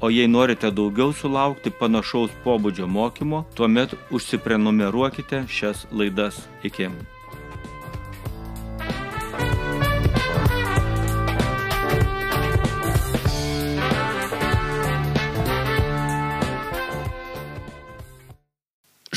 O jei norite daugiau sulaukti panašaus pobūdžio mokymo, tuomet užsiprenumeruokite šias laidas. Iki.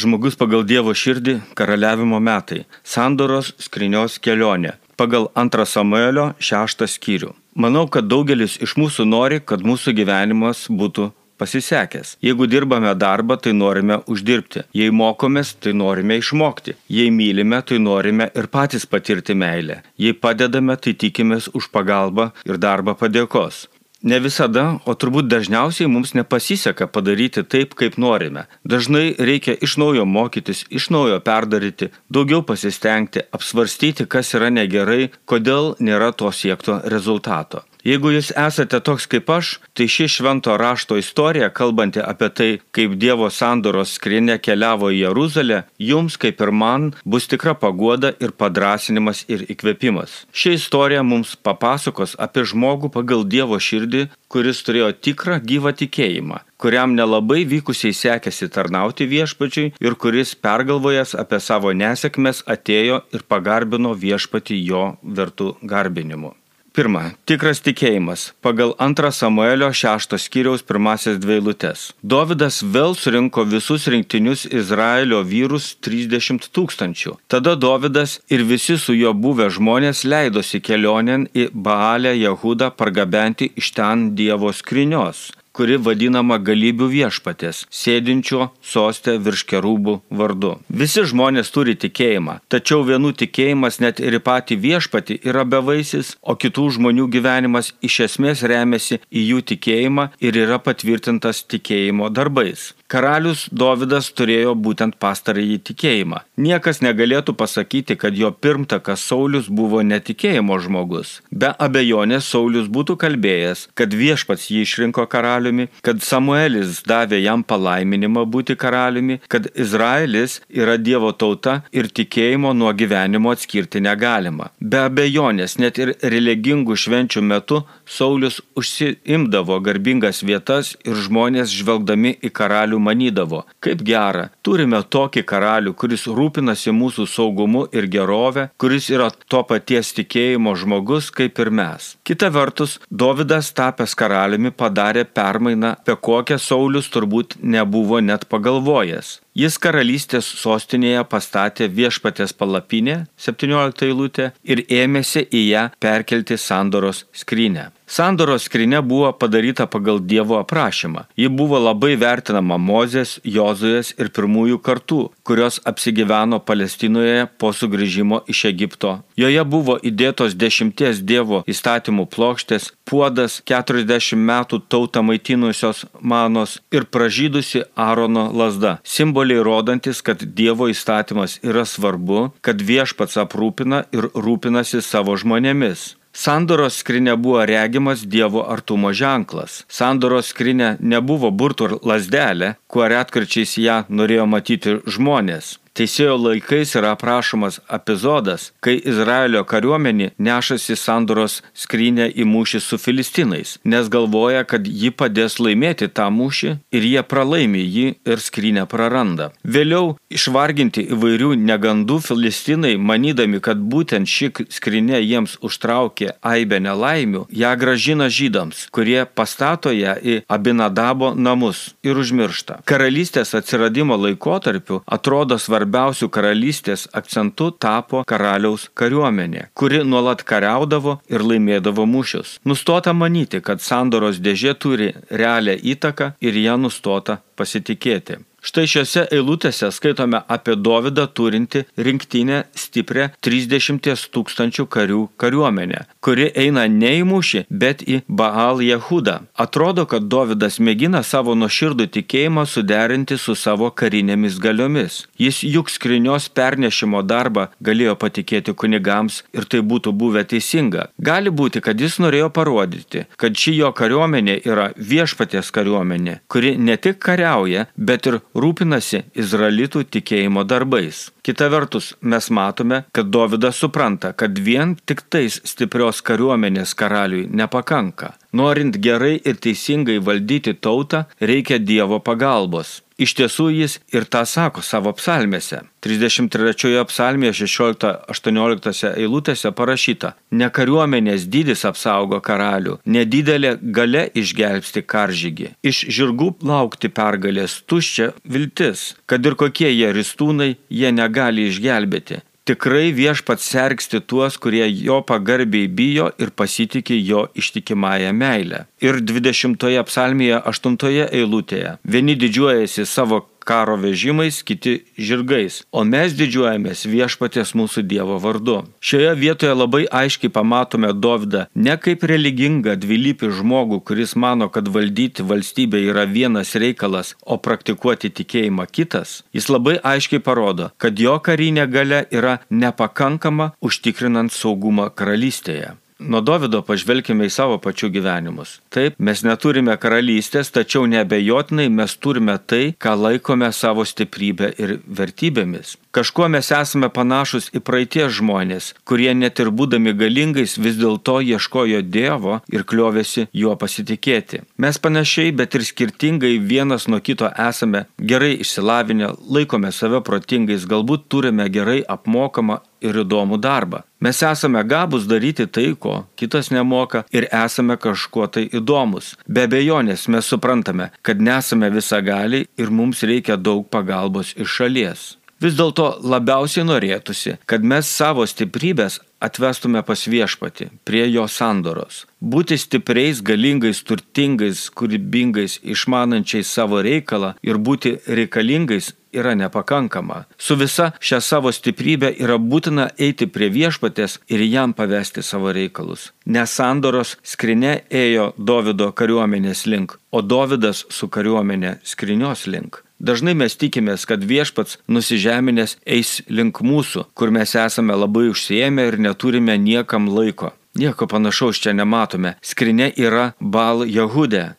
Žmogus pagal Dievo širdį - karaliavimo metai - sandoros skrinios kelionė - pagal 2 Samuelio 6 skyrių. Manau, kad daugelis iš mūsų nori, kad mūsų gyvenimas būtų pasisekęs. Jeigu dirbame darbą, tai norime uždirbti. Jei mokomės, tai norime išmokti. Jei mylime, tai norime ir patys patirti meilę. Jei padedame, tai tikimės už pagalbą ir darbą padėkos. Ne visada, o turbūt dažniausiai mums nepasiseka padaryti taip, kaip norime. Dažnai reikia iš naujo mokytis, iš naujo perdaryti, daugiau pasistengti, apsvarstyti, kas yra negerai, kodėl nėra to siekto rezultato. Jeigu jūs esate toks kaip aš, tai ši švento rašto istorija, kalbanti apie tai, kaip Dievo sandoros skrinė keliavo į Jeruzalę, jums, kaip ir man, bus tikra pagoda ir padrasinimas ir įkvėpimas. Ši istorija mums papasakos apie žmogų pagal Dievo širdį, kuris turėjo tikrą gyvą tikėjimą, kuriam nelabai vykusiai sekėsi tarnauti viešpačiui ir kuris pergalvojęs apie savo nesėkmes atėjo ir pagarbino viešpatį jo vertų garbinimu. Pirma, tikras tikėjimas. Pagal 2 Samuelio 6 skyriaus pirmasis dviejlutes. Dovydas vėl surinko visus rinktinius Izraelio vyrus 30 tūkstančių. Tada Dovydas ir visi su juo buvę žmonės leidosi kelionėn į Baalę Jehudą pargabenti iš ten Dievo skrinios kuri vadinama galybių viešpatės, sėdinčio sostė virš kerūbų vardu. Visi žmonės turi tikėjimą, tačiau vienų tikėjimas net ir į patį viešpatį yra bevaisis, o kitų žmonių gyvenimas iš esmės remiasi į jų tikėjimą ir yra patvirtintas tikėjimo darbais. Karalius Dovydas turėjo būtent pastarąjį tikėjimą. Niekas negalėtų pasakyti, kad jo pirmtakas Saulis buvo netikėjimo žmogus. Be abejonės Saulis būtų kalbėjęs, kad viešpats jį išrinko karaliumi, kad Samuelis davė jam palaiminimą būti karaliumi, kad Izraelis yra Dievo tauta ir tikėjimo nuo gyvenimo atskirti negalima. Be abejonės, net ir religingų švenčių metu Saulis užsiimdavo garbingas vietas ir žmonės žvelgdami į karalių manydavo, kaip gera, turime tokį karalių, kuris rūpinasi mūsų saugumu ir gerove, kuris yra to paties tikėjimo žmogus kaip ir mes. Kita vertus, Dovydas tapęs karaliumi padarė permainą, apie kokią Saulis turbūt nebuvo net pagalvojęs. Jis karalystės sostinėje pastatė viešpatės palapinę, 17 eilutė, ir ėmėsi į ją perkelti sandoros skrynę. Sandoros skrinė buvo padaryta pagal Dievo aprašymą. Ji buvo labai vertinama Mozės, Jozuės ir pirmųjų kartų, kurios apsigyveno Palestinoje po sugrįžimo iš Egipto. Joje buvo įdėtos dešimties Dievo įstatymų plokštės, puodas, 40 metų tautą maitinusios manos ir pražydusi Aarono lasda. Simboliai rodantis, kad Dievo įstatymas yra svarbu, kad viešpats aprūpina ir rūpinasi savo žmonėmis. Sandoros skrinė buvo regimas Dievo artumo ženklas. Sandoros skrinė nebuvo burtų lasdelė, kuo retkarčiais ją norėjo matyti žmonės. Teisėjo laikais yra aprašomas epizodas, kai Izraelio kariuomenė nešasi sandoros skrynę į mūšį su filistinais, nes galvoja, kad ji padės laimėti tą mūšį ir jie pralaimi jį ir skrynę praranda. Vėliau išvarginti įvairių negandų filistinai, manydami, kad būtent ši skrinė jiems užtraukė aibę nelaimių, ją gražina žydams, kurie pastato ją į Abinadabo namus ir užmiršta. Karalystės atsiradimo laikotarpiu atrodo svarbu svarbiausių karalystės akcentu tapo karaliaus kariuomenė, kuri nuolat kariaudavo ir laimėdavo mūšius. Nustota manyti, kad sandoros dėžė turi realią įtaką ir ją nustota pasitikėti. Štai šiuose eilutėse skaitome apie Dovydą turinti rinktinę stiprią 30 tūkstančių karių kariuomenę, kuri eina ne į mūšį, bet į Baal Jehudą. Atrodo, kad Dovydas mėgina savo nuoširdų tikėjimą suderinti su savo karinėmis galiomis. Jis juk skrinios pernešimo darbą galėjo patikėti kunigams ir tai būtų buvę teisinga. Gali būti, kad jis norėjo parodyti, kad ši jo kariuomenė yra viešpaties kariuomenė, kuri ne tik kariauja, bet ir rūpinasi izraelitų tikėjimo darbais. Kita vertus, mes matome, kad Dovydas supranta, kad vien tik tais stiprios kariuomenės karaliui nepakanka. Norint gerai ir teisingai valdyti tautą, reikia Dievo pagalbos. Iš tiesų jis ir tą sako savo psalmėse. 33 psalmėje 16-18 eilutėse parašyta, ne kariuomenės dydis apsaugo karalių, nedidelė gale išgelbsti karžygį. Iš žirgų laukti pergalės tuščia viltis, kad ir kokie jie ristūnai, jie negali išgelbėti. Tikrai viešpats sergsti tuos, kurie jo pagarbiai bijo ir pasitikė jo ištikimąją meilę. Ir 20 psalmėje 8 eilutėje. Vieni didžiuojasi savo karo vežimais, kiti žirgais, o mes didžiuojamės viešpatės mūsų Dievo vardu. Šioje vietoje labai aiškiai pamatome Dovydą ne kaip religingą dvilypį žmogų, kuris mano, kad valdyti valstybę yra vienas reikalas, o praktikuoti tikėjimą kitas. Jis labai aiškiai parodo, kad jo karinė gale yra nepakankama užtikrinant saugumą karalystėje. Nuo Davido pažvelkime į savo pačių gyvenimus. Taip, mes neturime karalystės, tačiau nebejotinai mes turime tai, ką laikome savo stiprybę ir vertybėmis. Kažkuo mes esame panašus į praeities žmonės, kurie net ir būdami galingais vis dėlto ieškojo Dievo ir kliovėsi juo pasitikėti. Mes panašiai, bet ir skirtingai vienas nuo kito esame gerai išsilavinę, laikome save protingais, galbūt turime gerai apmokamą ir įdomų darbą. Mes esame gabus daryti tai, ko kitas nemoka ir esame kažkuo tai įdomus. Be abejonės mes suprantame, kad nesame visagali ir mums reikia daug pagalbos iš šalies. Vis dėlto labiausiai norėtųsi, kad mes savo stiprybės atvestume pas viešpati, prie jo sandoros. Būti stipriais, galingais, turtingais, kūrybingais, išmanančiais savo reikalą ir būti reikalingais yra nepakankama. Su visa šią savo stiprybę yra būtina eiti prie viešpatės ir jam pavesti savo reikalus. Nes sandoros skrinė ėjo Davido kariuomenės link, o Davidas su kariuomenė skrinios link. Dažnai mes tikimės, kad viešpats nusižeminės eis link mūsų, kur mes esame labai užsiemę ir neturime niekam laiko. Nieko panašaus čia nematome. Skrinė yra Bal Jehudė.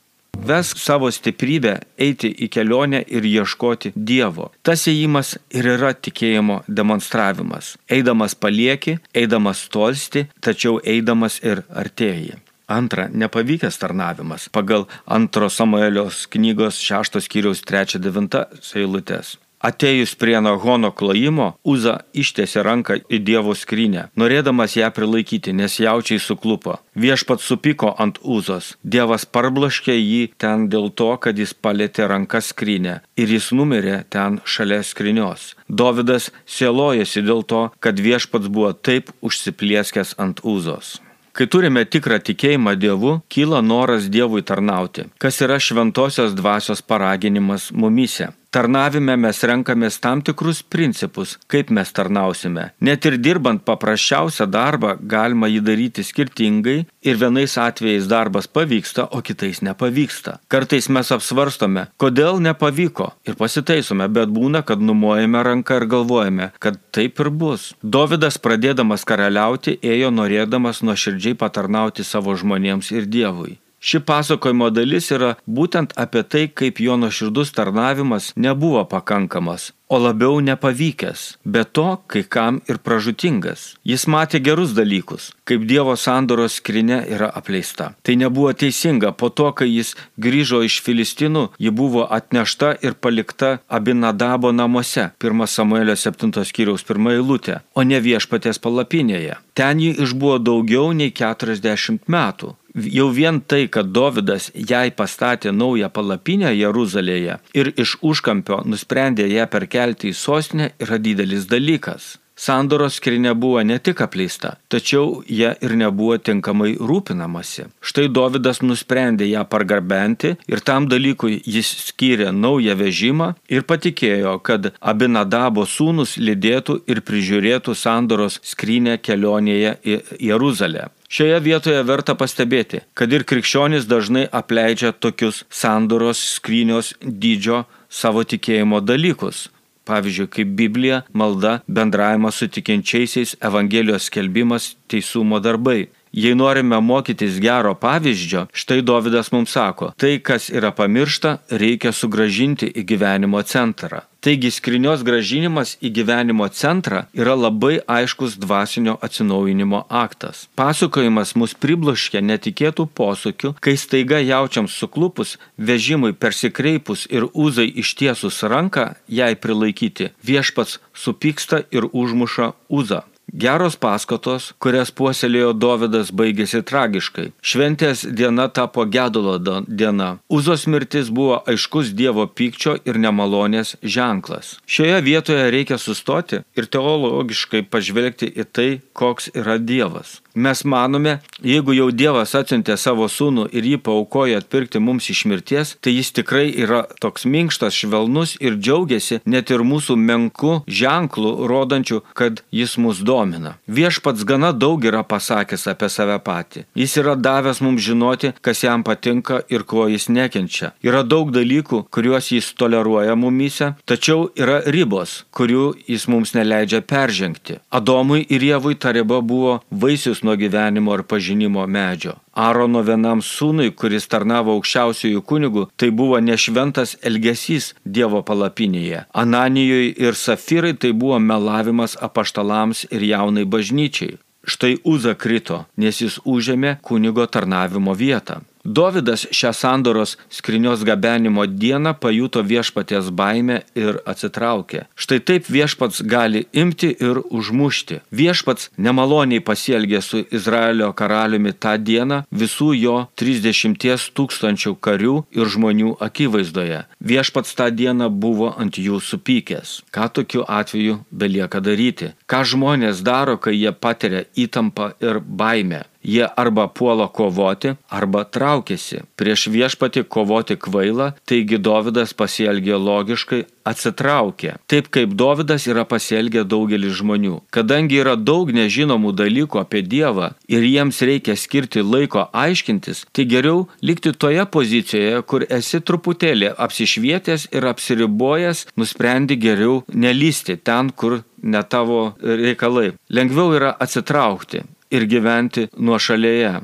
Vesk savo stiprybę eiti į kelionę ir ieškoti Dievo. Tas įėjimas ir yra tikėjimo demonstravimas. Eidamas palieki, eidamas tolsti, tačiau eidamas ir artėjai. Antra, nepavykęs tarnavimas pagal antro Samuelios knygos šeštos skyriaus 3-9 eilutės. Atėjus prie Nahono klojimo, Uza ištiesė ranką į Dievo skrynę, norėdamas ją prilaikyti, nes jaučiai suklupo. Viešpat supiko ant Uzos. Dievas parblaškė jį ten dėl to, kad jis palėtė ranką skrynę ir jis numirė ten šalia skrynios. Dovydas sėlojasi dėl to, kad viešpats buvo taip užsiplieskęs ant Uzos. Kai turime tikrą tikėjimą Dievu, kyla noras Dievui tarnauti, kas yra šventosios dvasios paraginimas mumyse. Tarnavime mes renkamės tam tikrus principus, kaip mes tarnausime. Net ir dirbant paprasčiausią darbą galima jį daryti skirtingai ir vienais atvejais darbas pavyksta, o kitais nepavyksta. Kartais mes apsvarstome, kodėl nepavyko ir pasitaisome, bet būna, kad numojame ranką ir galvojame, kad taip ir bus. Dovydas pradėdamas karaliauti ėjo norėdamas nuoširdžiai patarnauti savo žmonėms ir Dievui. Ši pasakojimo dalis yra būtent apie tai, kaip jo nuoširdus tarnavimas nebuvo pakankamas, o labiau nepavykęs, be to kai kam ir pražutingas. Jis matė gerus dalykus, kaip Dievo sandoros skrinė yra apleista. Tai nebuvo teisinga, po to, kai jis grįžo iš Filistinų, ji buvo atnešta ir palikta Abinadabo namuose, 1 Samuelio 7 skyriaus 1 eilutė, o ne viešpatės palapinėje. Ten ji išbuvo daugiau nei 40 metų. Jau vien tai, kad Dovydas jai pastatė naują palapinę Jeruzalėje ir iš užkampio nusprendė ją perkelti į sostinę, yra didelis dalykas. Sandoros skrinė buvo ne tik apleista, tačiau ją ir nebuvo tinkamai rūpinamasi. Štai Dovydas nusprendė ją pargarbenti ir tam dalykui jis skyrė naują vežimą ir patikėjo, kad Abinadabo sūnus lydėtų ir prižiūrėtų Sandoros skrinę kelionėje į Jeruzalę. Šioje vietoje verta pastebėti, kad ir krikščionys dažnai apleidžia tokius sandoros skrynios dydžio savo tikėjimo dalykus pavyzdžiui, kaip Biblija, malda, bendravimas su tikinčiaisiais, Evangelijos skelbimas, teisumo darbai. Jei norime mokytis gero pavyzdžio, štai Dovydas mums sako, tai, kas yra pamiršta, reikia sugražinti į gyvenimo centrą. Taigi skrinios gražinimas į gyvenimo centrą yra labai aiškus dvasinio atsinaujinimo aktas. Pasakojimas mus pribloškia netikėtų posūkių, kai staiga jaučiam suklupus, vežimui persikreipus ir uzai ištiesus ranką jai prilaikyti, viešpats supyksta ir užmuša uzą. Geros paskatos, kurias puoselėjo Dovydas, baigėsi tragiškai. Šventės diena tapo gedulo diena. Uzos mirtis buvo aiškus Dievo pykčio ir nemalonės ženklas. Šioje vietoje reikia sustoti ir teologiškai pažvelgti į tai, koks yra Dievas. Mes manome, jeigu jau Dievas atsiuntė savo sūnų ir jį paukojo atpirkti mums iš mirties, tai jis tikrai yra toks minkštas, švelnus ir džiaugiasi net ir mūsų menku ženklu, rodančiu, kad jis mus domina. Viešpats gana daug yra pasakęs apie save patį. Jis yra davęs mums žinoti, kas jam patinka ir ko jis nekenčia. Yra daug dalykų, kuriuos jis toleruoja mumyse, tačiau yra ribos, kurių jis mums neleidžia peržengti. Adomui ir Jėvui ta riba buvo vaisius nuo gyvenimo ir pažinimo medžio. Arono vienam sūnui, kuris tarnavo aukščiausiųjų kunigų, tai buvo nešventas elgesys Dievo palapinėje. Ananijoje ir Safirai tai buvo melavimas apaštalams ir jaunai bažnyčiai. Štai Uza krito, nes jis užėmė kunigo tarnavimo vietą. Dovydas šią sandoros skrinios gabenimo dieną pajuto viešpaties baimę ir atsitraukė. Štai taip viešpats gali imti ir užmušti. Viešpats nemaloniai pasielgė su Izraelio karaliumi tą dieną visų jo 30 tūkstančių karių ir žmonių akivaizdoje. Viešpats tą dieną buvo ant jų supykęs. Ką tokiu atveju belieka daryti? Ką žmonės daro, kai jie patiria įtampą ir baimę? Jie arba puola kovoti, arba traukiasi. Prieš viešpati kovoti kvaila, taigi Dovydas pasielgė logiškai, atsitraukė. Taip kaip Dovydas yra pasielgę daugelis žmonių. Kadangi yra daug nežinomų dalykų apie Dievą ir jiems reikia skirti laiko aiškintis, tai geriau likti toje pozicijoje, kur esi truputėlį apsišvietęs ir apsiribojęs, nusprendi geriau nelysti ten, kur ne tavo reikalai. Lengviau yra atsitraukti ir gyventi nuošalėje.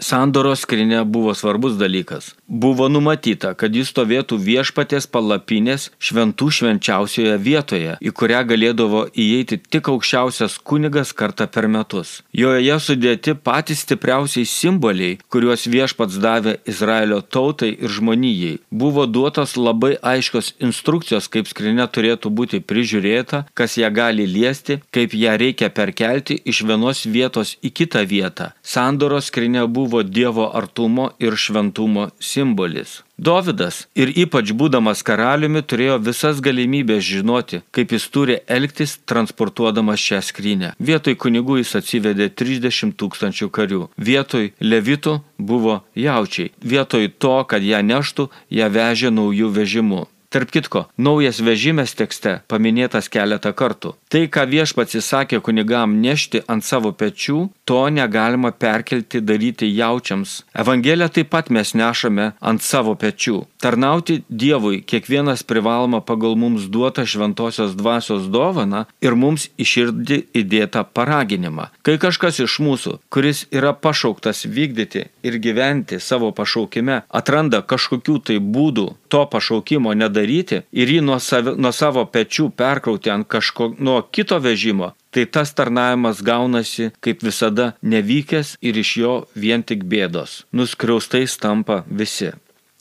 Sandoros skrinė buvo svarbus dalykas. Buvo numatyta, kad jis stovėtų viešpatės palapinės šventų švenčiausioje vietoje, į kurią galėdavo įeiti tik aukščiausias kunigas kartą per metus. Joje sudėti patys stipriausiai simboliai, kuriuos viešpats davė Izraelio tautai ir žmonijai. Buvo duotos labai aiškios instrukcijos, kaip skrinė turėtų būti prižiūrėta, kas ją gali liesti, kaip ją reikia perkelti iš vienos vietos į kitą vietą. Sandoros skrinė buvo buvo Dievo artumo ir šventumo simbolis. Dovydas ir ypač būdamas karaliumi turėjo visas galimybės žinoti, kaip jis turi elgtis transportuodamas šią skrynę. Vietoj kunigų jis atsivedė 30 tūkstančių karių, vietoj levitų buvo jaučiai, vietoj to, kad ją neštų, ją vežė naujų vežimų. Tarp kitko, naujas vežimės tekste paminėtas keletą kartų. Tai, ką viešpats įsakė kunigam nešti ant savo pečių, to negalima perkelti daryti jaučiams. Evangeliją taip pat mes nešame ant savo pečių. Tarnauti Dievui kiekvienas privaloma pagal mums duotą šventosios dvasios dovaną ir mums iširdį įdėtą paraginimą. Kai kažkas iš mūsų, kuris yra pašauktas vykdyti ir gyventi savo pašaukime, atranda kažkokių tai būdų to pašaukimo nedaryti, daryti ir jį nuo, savi, nuo savo pečių perkrauti ant kažko nuo kito vežimo, tai tas tarnavimas gaunasi kaip visada nevykęs ir iš jo vien tik bėdos. Nuskriaustais tampa visi.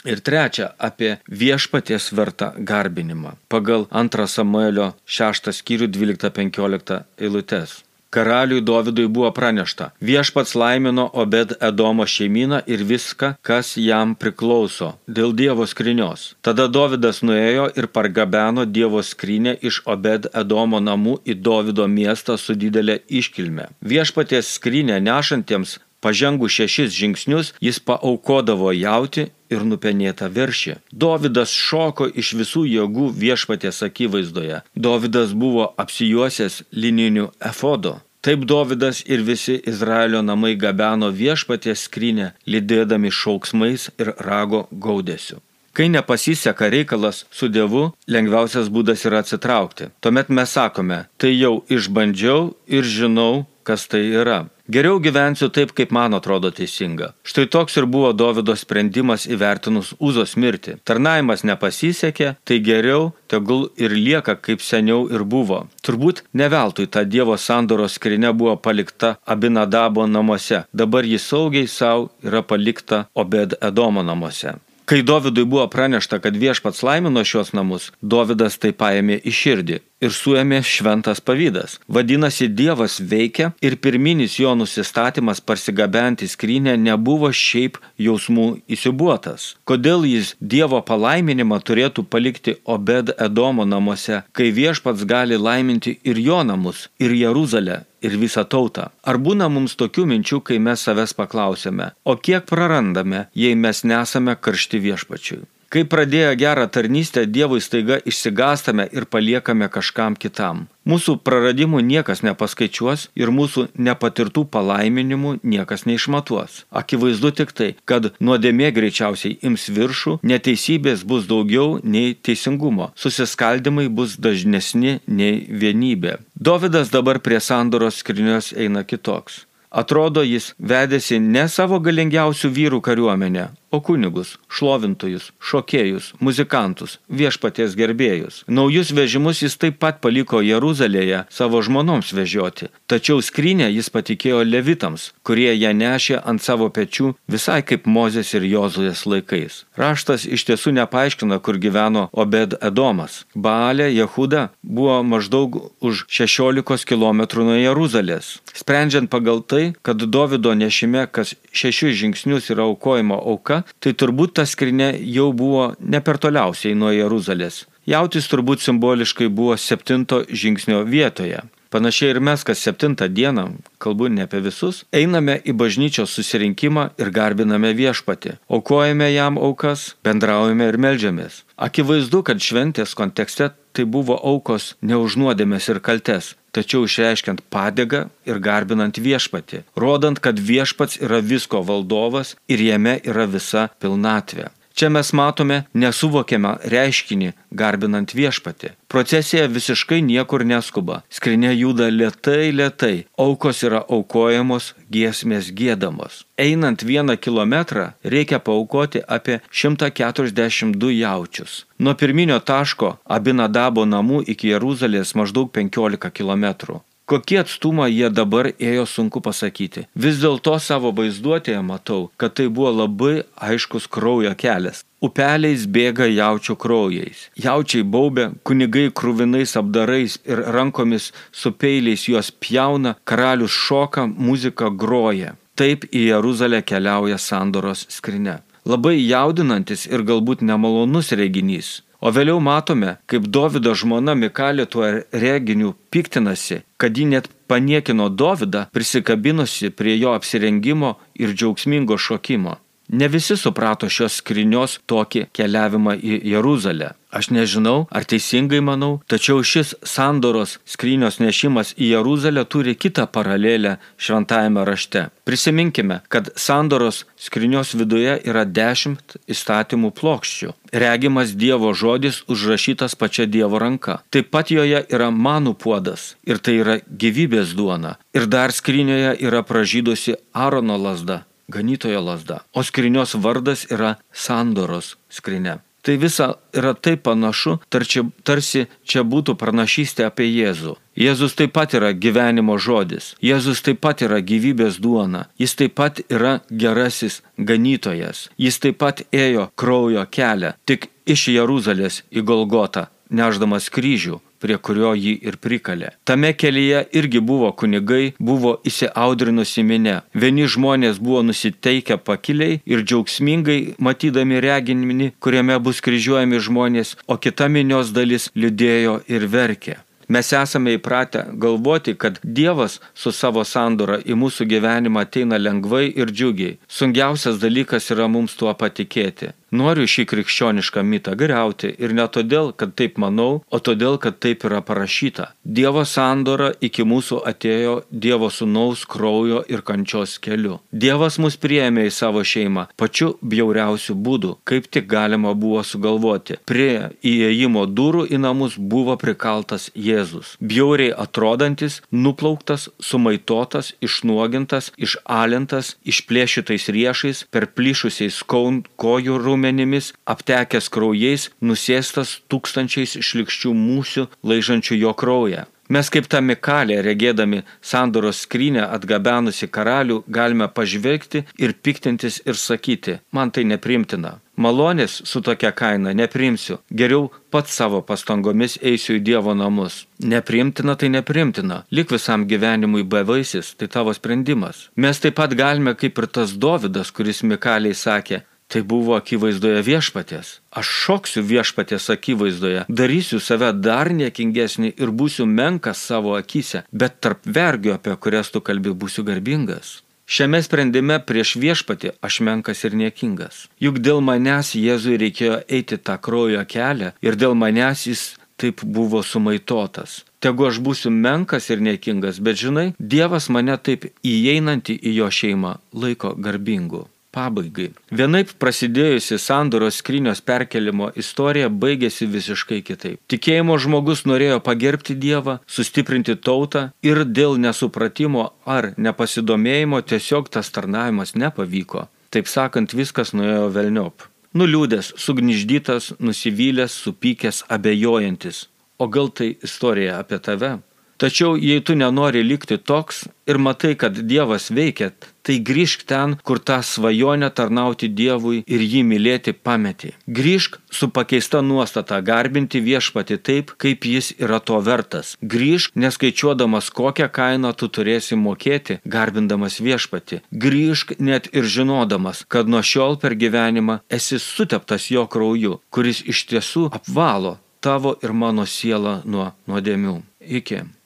Ir trečia, apie viešpaties vertą garbinimą. Pagal 2 Samuelio 6 skyrių 12-15 eilutes. Karaliui Dovydui buvo pranešta, viešpats laimino Obed Edomo šeimyną ir viską, kas jam priklauso, dėl Dievo skrinios. Tada Dovydas nuėjo ir pargabeno Dievo skrinę iš Obed Edomo namų į Dovido miestą su didelė iškilme. Viešpaties skrinę nešantiems Pažengų šešis žingsnius jis paaukodavo jauti ir nupenėtą viršį. Dovydas šoko iš visų jėgų viešpatės akivaizdoje. Dovydas buvo apsijuosęs lininiu efodo. Taip Dovydas ir visi Izraelio namai gabeno viešpatės skrinę, lydėdami šauksmais ir rago gaudėsiu. Kai nepasiseka reikalas su Dievu, lengviausias būdas yra atsitraukti. Tuomet mes sakome, tai jau išbandžiau ir žinau, kas tai yra. Geriau gyvensiu taip, kaip man atrodo teisinga. Štai toks ir buvo Davido sprendimas įvertinus Uzos mirtį. Tarnavimas nepasisekė, tai geriau tegul ir lieka kaip seniau ir buvo. Turbūt neveltui ta Dievo sandoros skrinė buvo palikta Abinadabo namuose. Dabar jis saugiai savo yra palikta Obed Edomo namuose. Kai Dovydui buvo pranešta, kad viešpats laimino šios namus, Dovydas tai paėmė į širdį ir suėmė šventas pavydas. Vadinasi, Dievas veikia ir pirminis jo nusistatymas parsigabenti skrynę nebuvo šiaip jausmų įsibuotas. Kodėl jis Dievo palaiminimą turėtų palikti Obed Edomo namuose, kai viešpats gali laiminti ir jo namus, ir Jeruzalę, ir visą tautą. Ar būna mums tokių minčių, kai mes savęs paklausėme, o kiek prarandame, jei mes nesame karšti viešpačiui? Kai pradėję gerą tarnystę, Dievui staiga išsigastame ir paliekame kažkam kitam. Mūsų praradimų niekas nepaskaičiuos ir mūsų nepatirtų palaiminimų niekas neišmatuos. Akivaizdu tik tai, kad nuodėmė greičiausiai ims viršų, neteisybės bus daugiau nei teisingumo, susiskaldimai bus dažnesni nei vienybė. Dovydas dabar prie sandoros skrinios eina kitoks. Atrodo, jis vedėsi ne savo galingiausių vyrų kariuomenę, o kunigus, šlovintojus, šokėjus, muzikantus, viešpaties gerbėjus. Naujus vežimus jis taip pat paliko Jeruzalėje savo žmonoms vežioti, tačiau skrynę jis patikėjo levitams, kurie ją nešė ant savo pečių visai kaip Mozės ir Jozuės laikais. Raštas iš tiesų nepaaiškina, kur gyveno Obed Edomas. Baalė Jehuda buvo maždaug už 16 km nuo Jeruzalės. Sprendžiant pagal tai, kad Davido nešime kas šešius žingsnius yra aukojimo auka, tai turbūt ta skrinė jau buvo ne per toliausiai nuo Jeruzalės. Jautis turbūt simboliškai buvo septinto žingsnio vietoje. Panašiai ir mes, kas septintą dieną, kalbu ne apie visus, einame į bažnyčios susirinkimą ir garbiname viešpatį, aukojame jam aukas, bendraujame ir melžiamės. Akivaizdu, kad šventės kontekste tai buvo aukos neužnuodėmės ir kaltes, tačiau išreiškiant padėgą ir garbinant viešpatį, rodant, kad viešpats yra visko valdovas ir jame yra visa pilnatvė. Čia mes matome nesuvokiamą reiškinį garbinant viešpatį. Procesija visiškai niekur neskuba. Skrinė juda lietai, lietai. Aukos yra aukojamos, giesmės gėdamos. Einant vieną kilometrą reikia paukoti apie 142 jaučius. Nuo pirminio taško Abinadabo namų iki Jeruzalės maždaug 15 km. Kokie atstumą jie dabar ėjo sunku pasakyti. Vis dėlto savo vaizduotėje matau, kad tai buvo labai aiškus kraujo kelias. Upeliais bėga jaučių kraujais. Jaučiai baubė, kunigai krūvinais apdarais ir rankomis su peiliais juos pjauna, karalius šoka, muzika groja. Taip į Jeruzalę keliauja sandoros skrinė. Labai jaudinantis ir galbūt nemalonus reginys. O vėliau matome, kaip Davido žmona Mikalė tuo reginiu piktinasi, kad ji net paniekino Davidą prisikabinusi prie jo apsirengimo ir džiaugsmingo šokimo. Ne visi suprato šios skrinios tokį keliavimą į Jeruzalę. Aš nežinau, ar teisingai manau, tačiau šis sandoros skrynios nešimas į Jeruzalę turi kitą paralelę šventajame rašte. Prisiminkime, kad sandoros skrynios viduje yra dešimt įstatymų plokščių. Regimas Dievo žodis užrašytas pačia Dievo ranka. Taip pat joje yra manų puodas ir tai yra gyvybės duona. Ir dar skrinioje yra pražydusi Arono lasda ganytojo lasda, o skrinios vardas yra sandoros skrinė. Tai visa yra taip panašu, tarsi, tarsi čia būtų pranašystė apie Jėzų. Jėzus taip pat yra gyvenimo žodis, Jėzus taip pat yra gyvybės duona, jis taip pat yra gerasis ganytojas, jis taip pat ėjo kraujo kelią, tik iš Jeruzalės į Golgotą, neždamas kryžių, prie kurio jį ir prikalė. Tame kelyje irgi buvo kunigai, buvo įsiaudrinusi minė. Vieni žmonės buvo nusiteikę pakiliai ir džiaugsmingai matydami reginimį, kuriame bus kryžiuojami žmonės, o kita minios dalis liūdėjo ir verkė. Mes esame įpratę galvoti, kad Dievas su savo sandora į mūsų gyvenimą ateina lengvai ir džiugiai. Sunkiausias dalykas yra mums tuo patikėti. Noriu šį krikščionišką mitą greuti ir ne todėl, kad taip manau, o todėl, kad taip yra parašyta. Dievo sandora iki mūsų atėjo Dievo sunaus kraujo ir kančios keliu. Dievas mus priėmė į savo šeimą pačiu bjauriausiu būdu, kaip tik galima buvo sugalvoti. Prie įėjimo durų į namus buvo prikaltas Jėzus. Bjauriai atrodantis, nuplauktas, sumaitotas, išnuogintas, išalintas, išplėšytais riešais, per plyšusiais kaun kojų rūmais raumenimis, aptekęs kraujais, nusėstas tūkstančiais šlikščių mūsių, laižančių jo kraują. Mes kaip ta Mikalė, regėdami sandoros skrynę atgabenusi karalių, galime pažvelgti ir piktintis ir sakyti, man tai neprimtina. Malonės su tokia kaina neprimsiu, geriau pats savo pastangomis eisiu į Dievo namus. Neprimtina tai neprimtina, lik visam gyvenimui bevaisis, tai tavo sprendimas. Mes taip pat galime kaip ir tas Dovydas, kuris Mikaliai sakė, Tai buvo akivaizdoje viešpatės. Aš šoksiu viešpatės akivaizdoje, darysiu save dar niekingesnį ir būsiu menkas savo akise, bet tarp vergių, apie kurias tu kalbi, būsiu garbingas. Šiame sprendime prieš viešpatį aš menkas ir niekingas. Juk dėl manęs Jėzui reikėjo eiti tą kraujo kelią ir dėl manęs jis taip buvo sumaitotas. Tegu aš būsiu menkas ir niekingas, bet žinai, Dievas mane taip įeinantį į jo šeimą laiko garbingu pabaigai. Vienaip prasidėjusi sandoros skrynios perkelimo istorija baigėsi visiškai kitaip. Tikėjimo žmogus norėjo pagerbti Dievą, sustiprinti tautą ir dėl nesupratimo ar nepasidomėjimo tiesiog tas tarnavimas nepavyko. Taip sakant, viskas nuėjo velniop. Nuliūdęs, sugniždytas, nusivylęs, supykęs, abejojantis. O gal tai istorija apie tave? Tačiau jei tu nenori likti toks ir matai, kad Dievas veikia, tai grįžk ten, kur tą svajonę tarnauti Dievui ir jį mylėti pameti. Grįžk su pakeista nuostata garbinti viešpati taip, kaip jis yra to vertas. Grįžk neskaičiuodamas, kokią kainą tu turėsi mokėti, garbindamas viešpati. Grįžk net ir žinodamas, kad nuo šiol per gyvenimą esi suteptas jo krauju, kuris iš tiesų apvalo tavo ir mano sielą nuo nuodėmių. Iki.